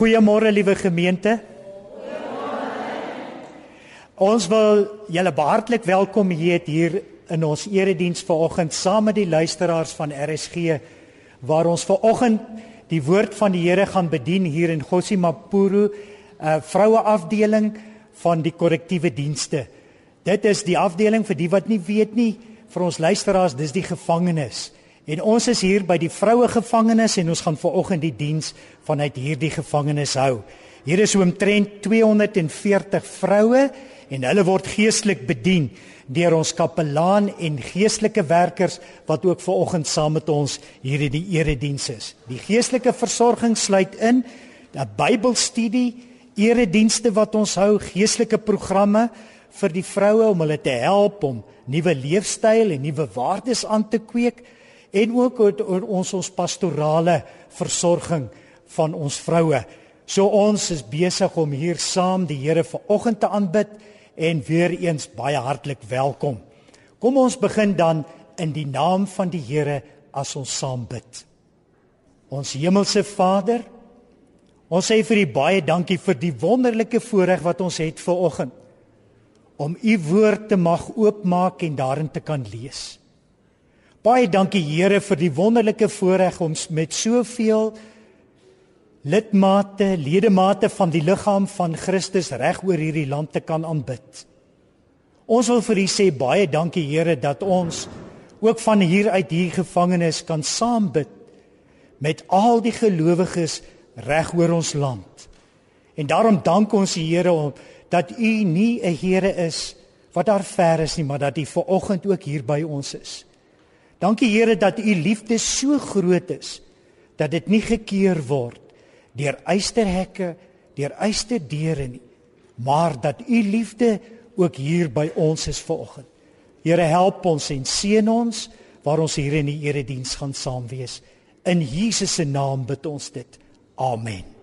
Goeiemôre liewe gemeente. Ons wil julle hartlik welkom heet hier in ons erediens vanoggend saam met die luisteraars van RSG waar ons vanoggend die woord van die Here gaan bedien hier in Gossimapuru, 'n uh, vroue afdeling van die korrektiewe dienste. Dit is die afdeling vir die wat nie weet nie, vir ons luisteraars, dis die gevangenes. En ons is hier by die vroue gevangenes en ons gaan vanoggend die diens vanuit hierdie gevangenes hou. Hier is omtrent 240 vroue en hulle word geestelik bedien deur ons kapelaan en geestelike werkers wat ook vanoggend saam met ons hier in die erediens is. Die geestelike versorging sluit in 'n Bybelstudie, eredienste wat ons hou, geestelike programme vir die vroue om hulle te help om nuwe leefstyl en nuwe waardes aan te kweek en ook oor ons ons pastorale versorging van ons vroue. So ons is besig om hier saam die Here vanoggend te aanbid en weer eens baie hartlik welkom. Kom ons begin dan in die naam van die Here as ons saam bid. Ons hemelse Vader, ons sê vir U baie dankie vir die wonderlike voorreg wat ons het ver oggend om U woord te mag oopmaak en daarin te kan lees. Baie dankie Here vir die wonderlike voorreg om met soveel lidmate, ledemate van die liggaam van Christus reg oor hierdie land te kan aanbid. Ons wil vir U sê baie dankie Here dat ons ook van hier uit hier gevangenes kan saam bid met al die gelowiges reg oor ons land. En daarom dank ons die Here om dat U nie 'n Here is wat daar ver is nie, maar dat U ver oggend ook hier by ons is. Dankie Here dat U liefde so groot is dat dit nie gekeer word deur eysterhekke, deur eysterdeure nie, maar dat u liefde ook hier by ons is vanoggend. Here help ons en seën ons waar ons hier in die erediens gaan saam wees. In Jesus se naam bid ons dit. Amen.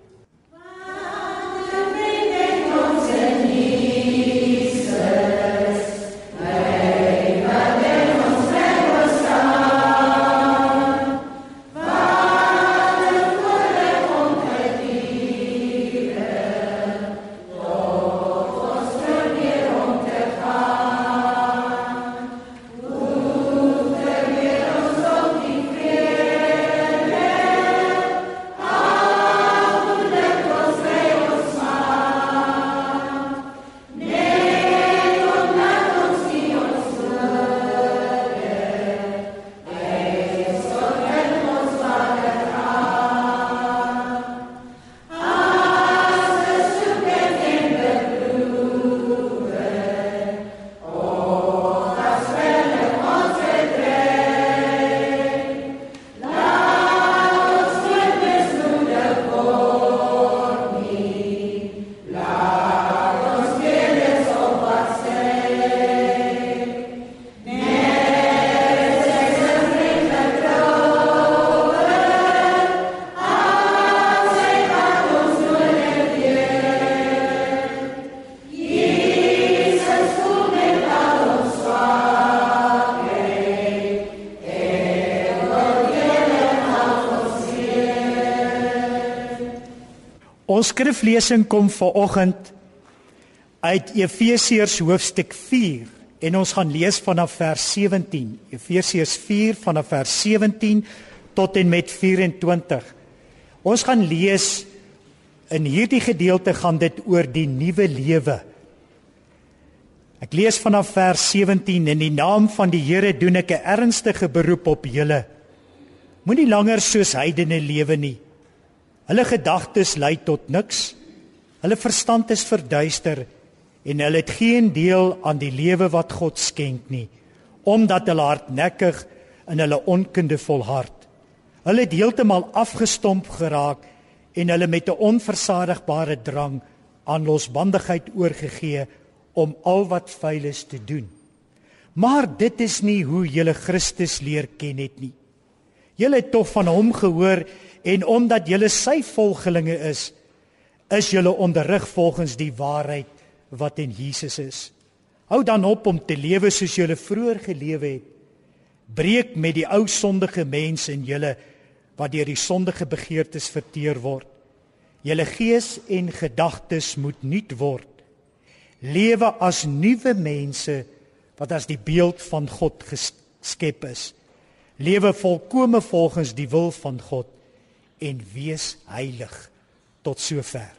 Ons skriflesing kom vanoggend uit Efesiërs hoofstuk 4 en ons gaan lees vanaf vers 17. Efesiërs 4 vanaf vers 17 tot en met 24. Ons gaan lees in hierdie gedeelte gaan dit oor die nuwe lewe. Ek lees vanaf vers 17 in die naam van die Here doen ek 'n ernstige beroep op julle. Moenie langer soos heidene lewe nie Hulle gedagtes lei tot niks. Hulle verstand is verduister en hulle het geen deel aan die lewe wat God skenk nie, omdat hulle hardnekkig in hulle onkunde volhard. Hulle het heeltemal afgestomp geraak en hulle met 'n onversadigbare drang aan losbandigheid oorgegee om al wat vuil is te doen. Maar dit is nie hoe julle Christus leer ken het nie. Julle het tog van hom gehoor en omdat julle sy volgelinge is, is julle onderrig volgens die waarheid wat in Jesus is. Hou dan op om te lewe soos julle vroeër gelewe het. Breek met die ou sondige mens in julle wat deur die sondige begeertes verteer word. Julle gees en gedagtes moet nuut word. Lewe as nuwe mense wat as die beeld van God geskep is. Lewe volkome volgens die wil van God en wees heilig tot sover.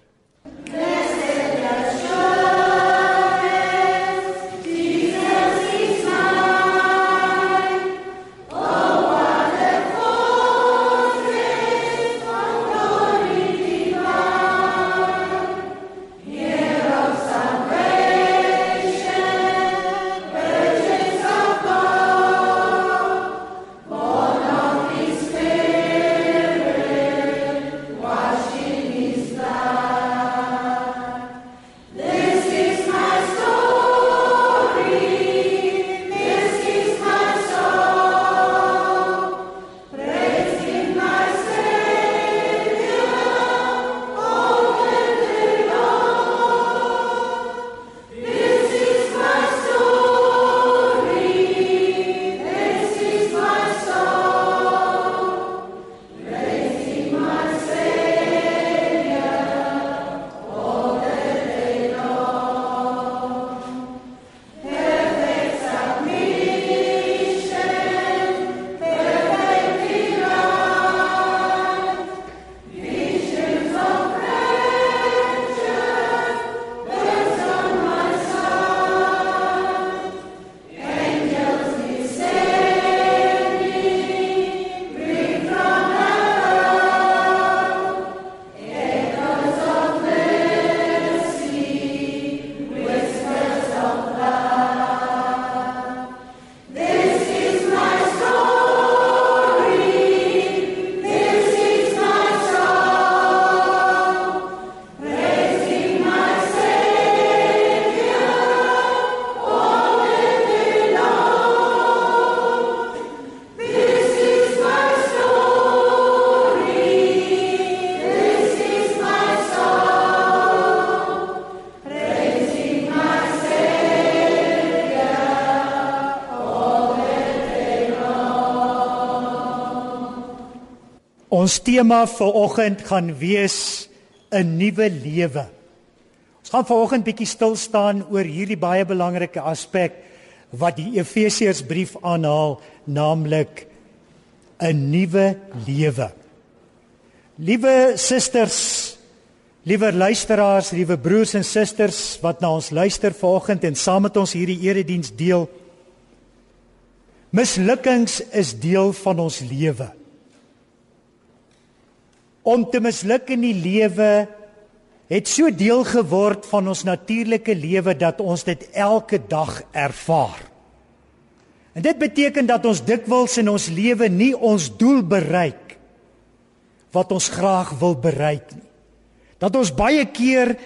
Ons tema vir oggend gaan wees 'n nuwe lewe. Ons gaan vanoggend bietjie stil staan oor hierdie baie belangrike aspek wat die Efesiërsbrief aanhaal, naamlik 'n nuwe lewe. Liewe susters, liewe luisteraars, liewe broers en susters wat na ons luister vanoggend en saam met ons hierdie erediens deel. Mislukkings is deel van ons lewe om te misluk in die lewe het so deel geword van ons natuurlike lewe dat ons dit elke dag ervaar. En dit beteken dat ons dikwels in ons lewe nie ons doel bereik wat ons graag wil bereik nie. Dat ons baie keer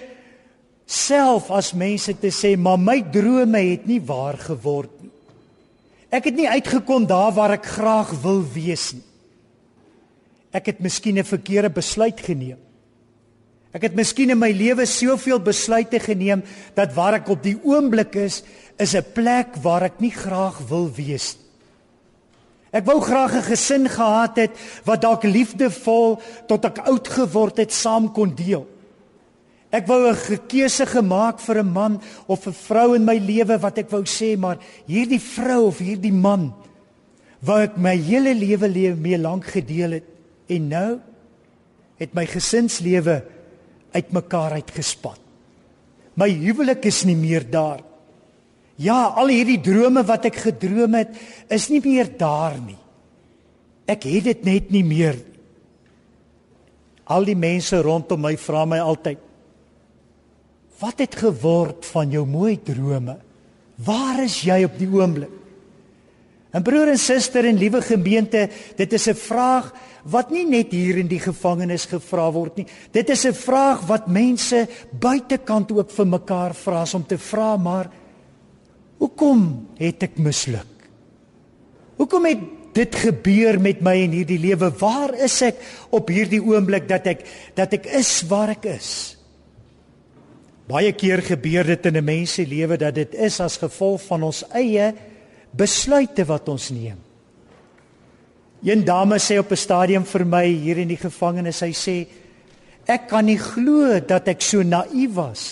self as mense te sê, "Maar my drome het nie waar geword nie. Ek het nie uitgekom daar waar ek graag wil wees nie." Ek het miskien 'n verkeerde besluit geneem. Ek het miskien in my lewe soveel besluite geneem dat waar ek op die oomblik is, is 'n plek waar ek nie graag wil wees nie. Ek wou graag 'n gesin gehad het wat dalk liefdevol tot ek oud geword het saam kon deel. Ek wou 'n keuse gemaak vir 'n man of 'n vrou in my lewe wat ek wou sê maar hierdie vrou of hierdie man ek my hele lewe mee lank gedeel het En nou het my gesinslewe uitmekaar uitgespat. My huwelik is nie meer daar. Ja, al hierdie drome wat ek gedroom het, is nie meer daar nie. Ek het dit net nie meer. Al die mense rondom my vra my altyd: "Wat het geword van jou mooi drome? Waar is jy op die oomblik?" En broer en suster en liewe gemeente, dit is 'n vraag wat nie net hier in die gevangenis gevra word nie. Dit is 'n vraag wat mense buitekant ook vir mekaar vra om te vra maar hoekom het ek misluk? Hoekom het dit gebeur met my in hierdie lewe? Waar is ek op hierdie oomblik dat ek dat ek is waar ek is? Baie keer gebeur dit in 'n mens se lewe dat dit is as gevolg van ons eie besluite wat ons neem. Een dame sê op 'n stadium vir my hier in die gevangenis, sy sê Ek kan nie glo dat ek so naïef was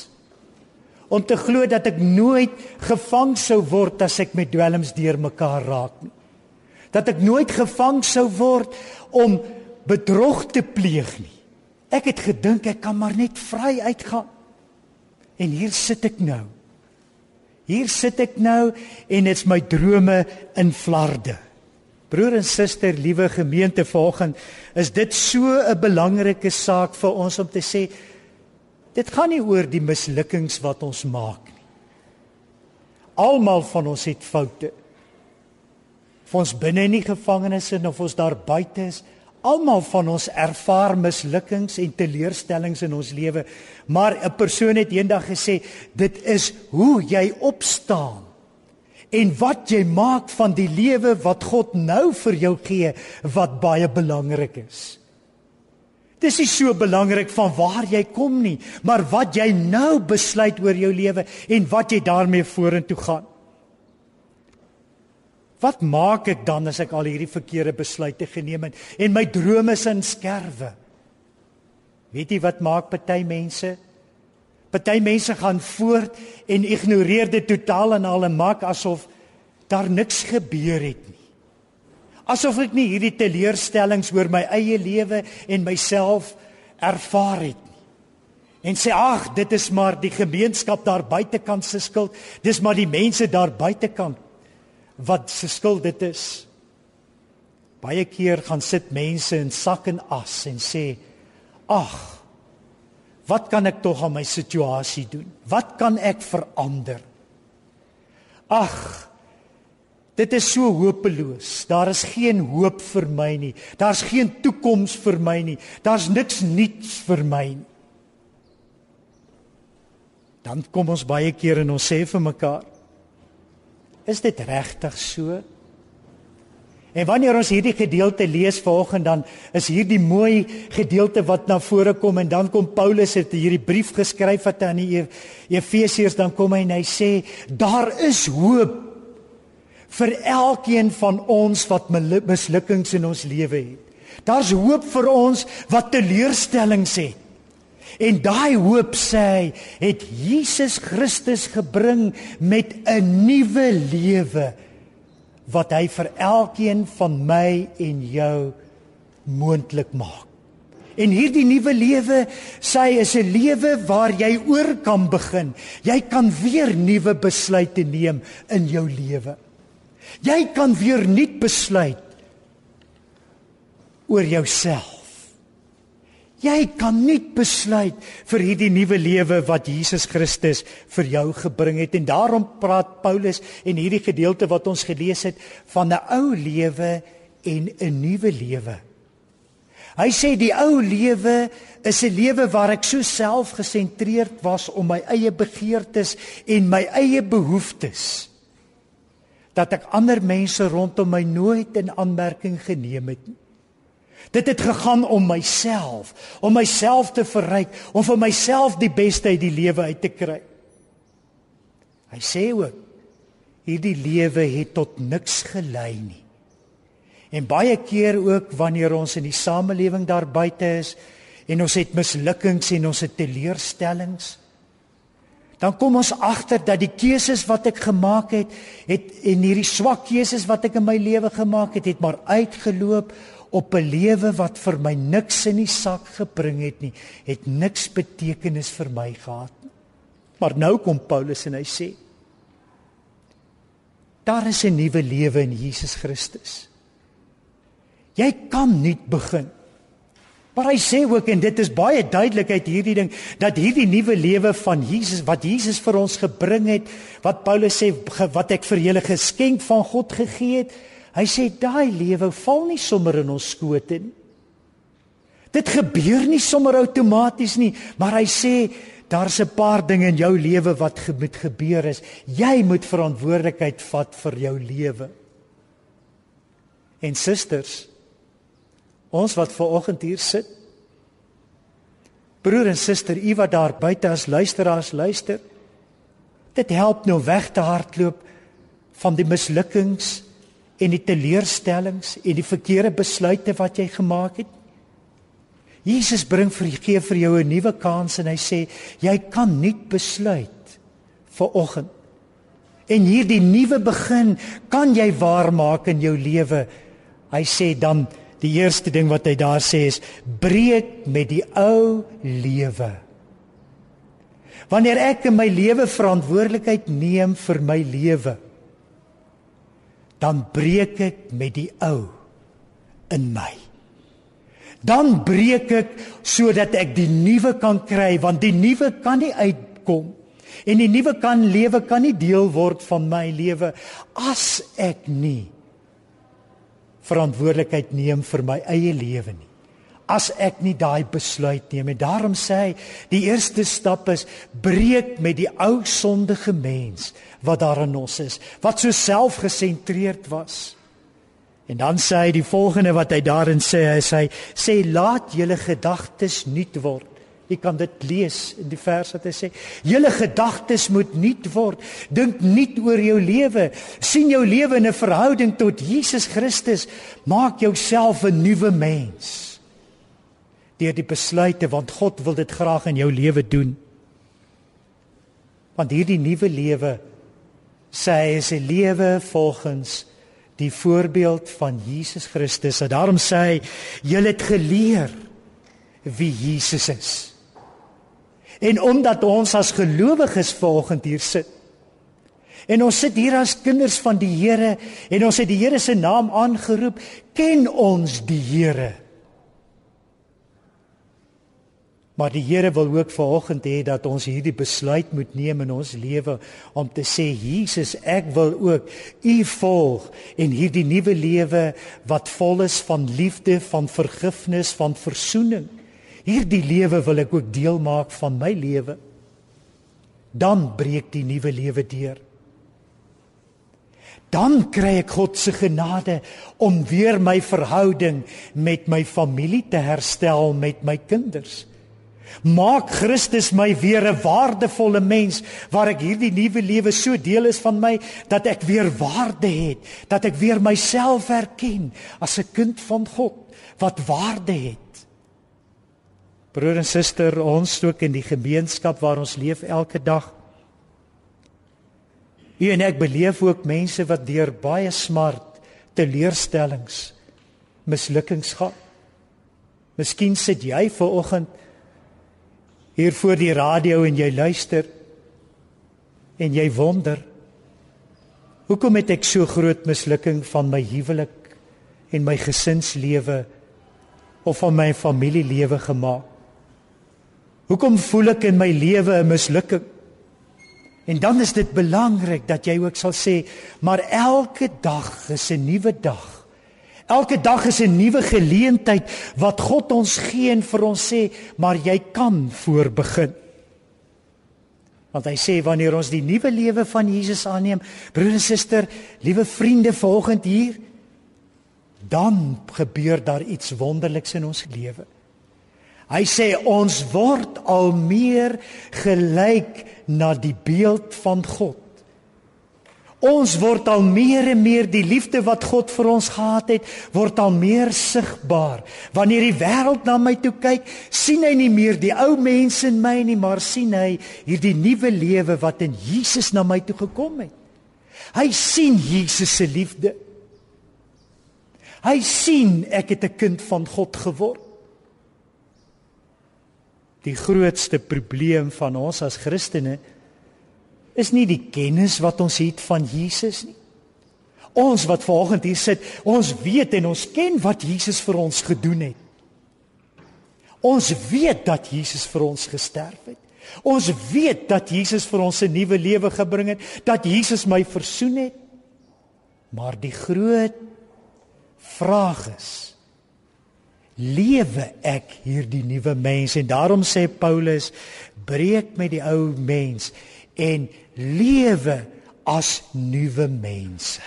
om te glo dat ek nooit gevang sou word as ek met dwelms deurmekaar raak nie. Dat ek nooit gevang sou word om bedrog te pleeg nie. Ek het gedink ek kan maar net vry uitgaan. En hier sit ek nou. Hier sit ek nou en dit's my drome in flarde. Broer en suster, liewe gemeente vanoggend, is dit so 'n belangrike saak vir ons om te sê dit gaan nie oor die mislukkings wat ons maak nie. Almal van ons het foute. Of ons binne in die gevangenis is of ons daar buite is, almal van ons ervaar mislukkings en teleurstellings in ons lewe. Maar 'n persoon het eendag gesê, dit is hoe jy opstaan en wat jy maak van die lewe wat God nou vir jou gee wat baie belangrik is. Dis nie so belangrik van waar jy kom nie, maar wat jy nou besluit oor jou lewe en wat jy daarmee vorentoe gaan. Wat maak ek dan as ek al hierdie verkeerde besluite geneem het en my drome is in skerwe? Weet jy wat maak party mense? Party mense gaan voort en ignoreer dit totaal en en maak asof daar niks gebeur het nie. Asof ek nie hierdie teleurstellings oor my eie lewe en myself ervaar het nie. En sê ag, dit is maar die gemeenskap daar buitekant se skuld. Dis maar die mense daar buitekant wat se skuld dit is. Baie keer gaan sit mense in sak en as en sê ag Wat kan ek tog aan my situasie doen? Wat kan ek verander? Ag, dit is so hopeloos. Daar is geen hoop vir my nie. Daar's geen toekoms vir my nie. Daar's niks nuuts vir my nie. Dan kom ons baie keer en ons sê vir mekaar: Is dit regtig so? En wanneer ons hierdie gedeelte lees vanoggend dan is hierdie mooi gedeelte wat na vore kom en dan kom Paulus het hierdie brief geskryf wat aan die Efesiërs dan kom hy en hy sê daar is hoop vir elkeen van ons wat mislukkings in ons lewe het. Daar's hoop vir ons wat teleurstellings het. En daai hoop sê hy het Jesus Christus gebring met 'n nuwe lewe wat hy vir elkeen van my en jou moontlik maak. En hierdie nuwe lewe, sê is 'n lewe waar jy oor kan begin. Jy kan weer nuwe besluite neem in jou lewe. Jy kan weer nuut besluit oor jouself. Jy kan nie besluit vir hierdie nuwe lewe wat Jesus Christus vir jou gebring het en daarom praat Paulus en hierdie gedeelte wat ons gelees het van 'n ou lewe en 'n nuwe lewe. Hy sê die ou lewe is 'n lewe waar ek so selfgesentreerd was om my eie begeertes en my eie behoeftes dat ek ander mense rondom my nooit in aanmerking geneem het nie. Dit het gegaan om myself, om myself te verryk, om vir myself die beste uit die lewe uit te kry. Hy sê ook hierdie lewe het tot niks gelei nie. En baie keer ook wanneer ons in die samelewing daar buite is en ons het mislukkings en ons het teleurstellings, dan kom ons agter dat die keuses wat ek gemaak het, het en hierdie swak keuses wat ek in my lewe gemaak het, het maar uitgeloop op 'n lewe wat vir my niks in die sak gebring het nie, het niks betekenis vir my gehad nie. Maar nou kom Paulus en hy sê daar is 'n nuwe lewe in Jesus Christus. Jy kan nuut begin. Maar hy sê ook en dit is baie duidelik uit hierdie ding dat hierdie nuwe lewe van Jesus wat Jesus vir ons gebring het, wat Paulus sê wat ek vir julle geskenk van God gegee het, Hy sê daai lewe val nie sommer in ons skoot in. Dit gebeur nie sommer outomaties nie, maar hy sê daar's 'n paar dinge in jou lewe wat moet gebeur is. Jy moet verantwoordelikheid vat vir jou lewe. En susters, ons wat ver oggend hier sit, broer en suster, u wat daar buite as luisteraars luister, dit help nou weg te hardloop van die mislukkings en die teleurstellings en die verkeerde besluite wat jy gemaak het. Jesus bring vir gee vir jou 'n nuwe kans en hy sê jy kan nuut besluit vir oggend. En hierdie nuwe begin kan jy waarmaak in jou lewe. Hy sê dan die eerste ding wat hy daar sê is breek met die ou lewe. Wanneer ek in my lewe verantwoordelikheid neem vir my lewe, dan breek ek met die ou in my. Dan breek ek sodat ek die nuwe kan kry want die nuwe kan nie uitkom en die nuwe kan lewe kan nie deel word van my lewe as ek nie verantwoordelikheid neem vir my eie lewe nie as ek nie daai besluit neem en daarom sê hy die eerste stap is breek met die ou sondige mens wat daar in ons is wat so selfgesentreerd was en dan sê hy die volgende wat hy daarin sê hy sê sê laat julle gedagtes nuut word Jy kan dit lees in die vers wat hy sê: "Julle gedagtes moet nuut word. Dink nuut oor jou lewe. sien jou lewe in 'n verhouding tot Jesus Christus. Maak jouself 'n nuwe mens." Deur die besluite want God wil dit graag in jou lewe doen. Want hierdie nuwe lewe sê hy is 'n lewe volgens die voorbeeld van Jesus Christus. En daarom sê hy jy het geleer wie Jesus is. En omdat ons as gelowiges volgens hier sit En ons sit hier as kinders van die Here en ons het die Here se naam aangeroep, ken ons die Here. Maar die Here wil ook vanoggend hê dat ons hierdie besluit moet neem in ons lewe om te sê Jesus, ek wil ook U volg en hierdie nuwe lewe wat vol is van liefde, van vergifnis, van verzoening. Hierdie lewe wil ek ook deel maak van my lewe. Dan breek die nuwe lewe deur. Dan kry ek God se genade om weer my verhouding met my familie te herstel met my kinders. Maak Christus my weer 'n waardevolle mens waar ek hierdie nuwe lewe so deel is van my dat ek weer waarde het, dat ek weer myself erken as 'n kind van God wat waarde het. Broer en suster, ons ook in die gemeenskap waar ons leef elke dag. U en ek beleef ook mense wat deur baie smart, teleurstellings, mislukkings gaan. Miskien sit jy ver oggend hier voor die radio en jy luister en jy wonder hoekom het ek so groot mislukking van my huwelik en my gesinslewe of van my familielewe gemaak? Hoekom voel ek in my lewe 'n mislukking? En dan is dit belangrik dat jy ook sal sê, maar elke dag is 'n nuwe dag. Elke dag is 'n nuwe geleentheid wat God ons gee en vir ons sê, maar jy kan voorbegin. Want hy sê wanneer ons die nuwe lewe van Jesus aanneem, broer en suster, liewe vriende volgend hier, dan gebeur daar iets wonderliks in ons lewe. Hy sê ons word al meer gelyk na die beeld van God. Ons word al meer en meer die liefde wat God vir ons gehad het, word al meer sigbaar. Wanneer die wêreld na my toe kyk, sien hy nie meer die ou mense in my nie, maar sien hy hierdie nuwe lewe wat in Jesus na my toe gekom het. Hy sien Jesus se liefde. Hy sien ek het 'n kind van God geword. Die grootste probleem van ons as Christene is nie die kennis wat ons het van Jesus nie. Ons wat vanoggend hier sit, ons weet en ons ken wat Jesus vir ons gedoen het. Ons weet dat Jesus vir ons gesterf het. Ons weet dat Jesus vir ons 'n nuwe lewe gebring het, dat Jesus my versoen het. Maar die groot vraag is: lewe ek hierdie nuwe mens? En daarom sê Paulus: breek met die ou mens en lewe as nuwe mense.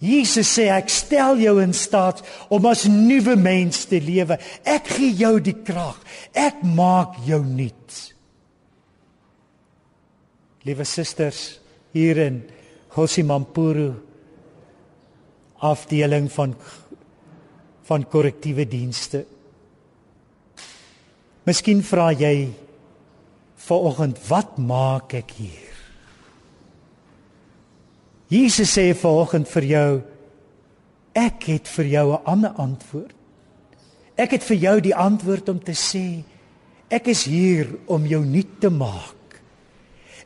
Jesus sê ek stel jou in staat om as nuwe mens te lewe. Ek gee jou die krag. Ek maak jou nuut. Liewe susters hier in Gosimampuru afdeling van van korrektiewe dienste. Miskien vra jy vanoggend, wat maak ek hier? Jesus sê vanoggend vir jou, ek het vir jou 'n ander antwoord. Ek het vir jou die antwoord om te sê, ek is hier om jou nuut te maak.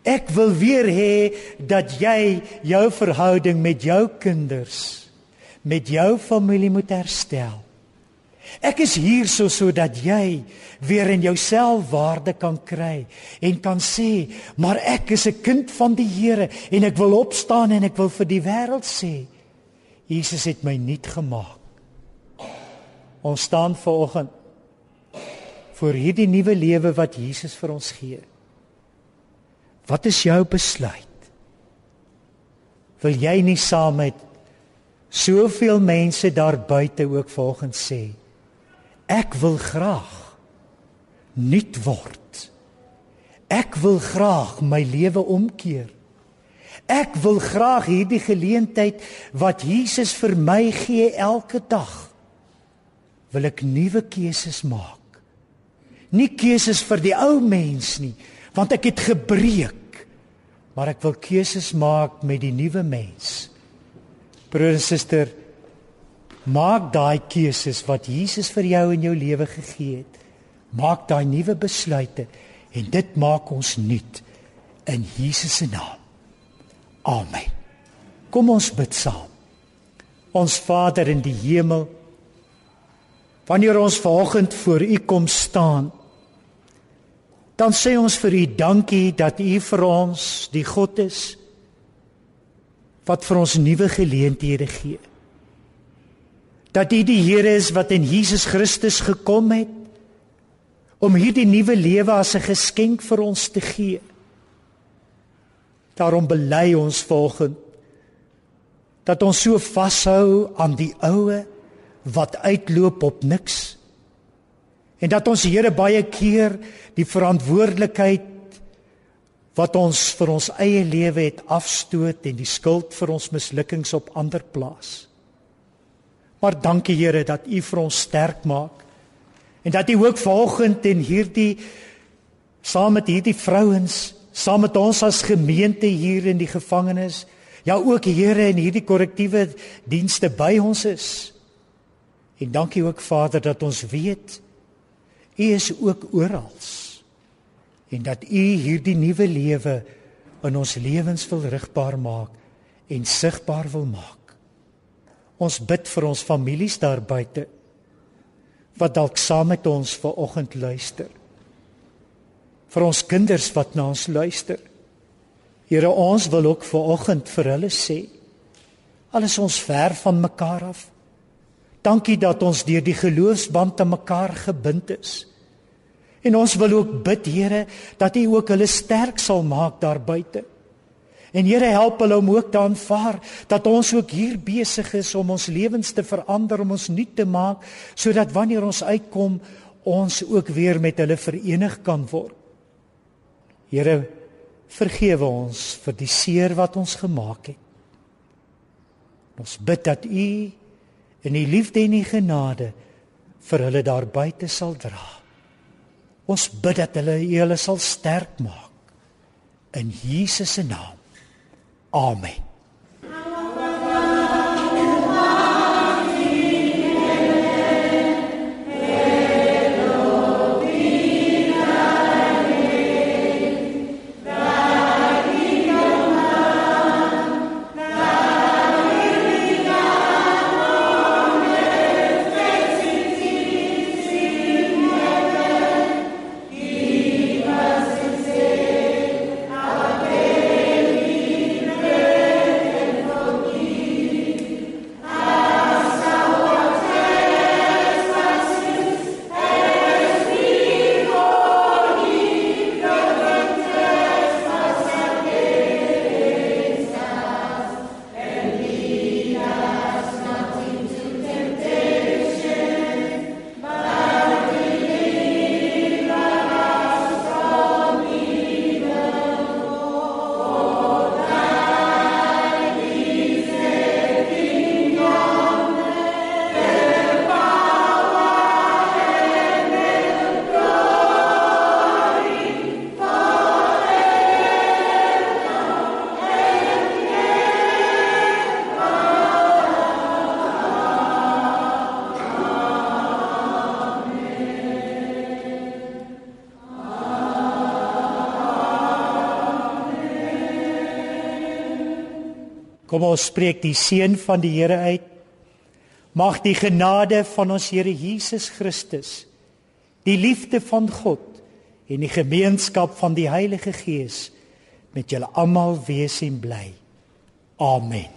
Ek wil weer hê dat jy jou verhouding met jou kinders, met jou familie moet herstel. Ek is hier so sodat jy weer in jouself waarde kan kry en kan sê, maar ek is 'n kind van die Here en ek wil opstaan en ek wil vir die wêreld sê, Jesus het my nuut gemaak. Ons staan vanoggend voor hierdie nuwe lewe wat Jesus vir ons gee. Wat is jou besluit? Wil jy nie saam met soveel mense daar buite ook volgens sê ek wil graag nuut word. Ek wil graag my lewe omkeer. Ek wil graag hierdie geleentheid wat Jesus vir my gee elke dag wil ek nuwe keuses maak. Nie keuses vir die ou mens nie, want ek het gebreek. Maar ek wil keuses maak met die nuwe mens. Broer en suster, maak daai keuses wat Jesus vir jou in jou lewe gegee het. Maak daai nuwe besluite en dit maak ons nuut in Jesus se naam. Amen. Kom ons bid saam. Ons Vader in die hemel, wanneer ons vanoggend voor U kom staan, dan sê ons vir U dankie dat U vir ons die God is wat vir ons nuwe geleenthede gee. Dat U die Here is wat in Jesus Christus gekom het om hierdie nuwe lewe as 'n geskenk vir ons te gee. Daarom bely ons volgens dat ons so vashou aan die oue wat uitloop op niks en dat ons Here baie keer die verantwoordelikheid wat ons vir ons eie lewe het afstoot en die skuld vir ons mislukkings op ander plaas. Maar dankie Here dat U vir ons sterk maak en dat U ook vanoggend en hierdie saam met hierdie vrouens saam met ons as gemeente hier in die gevangenis, ja ook Here in hierdie korrektiewe dienste by ons is. En dankie ook Vader dat ons weet U is ook oral. En dat U hierdie nuwe lewe in ons lewens wil rigbaar maak en sigbaar wil maak. Ons bid vir ons families daar buite wat dalk saam met ons ver oggend luister vir ons kinders wat na ons luister. Here, ons wil ook ver oggend vir hulle sê alles ons ver van mekaar af. Dankie dat ons deur die geloofsband aan mekaar gebind is. En ons wil ook bid, Here, dat U ook hulle sterk sal maak daar buite. En Here, help hulle om ook te aanvaar dat ons ook hier besig is om ons lewens te verander, om ons nuut te maak, sodat wanneer ons uitkom, ons ook weer met hulle verenig kan word. Here, vergewe ons vir die seer wat ons gemaak het. Ons bid dat U in U liefde en U genade vir hulle daar buite sal dra. Ons bid dat hulle U hulle sal sterk maak in Jesus se naam. Amen. Kom ons spreek die seën van die Here uit. Mag die genade van ons Here Jesus Christus, die liefde van God en die gemeenskap van die Heilige Gees met julle almal wees en bly. Amen.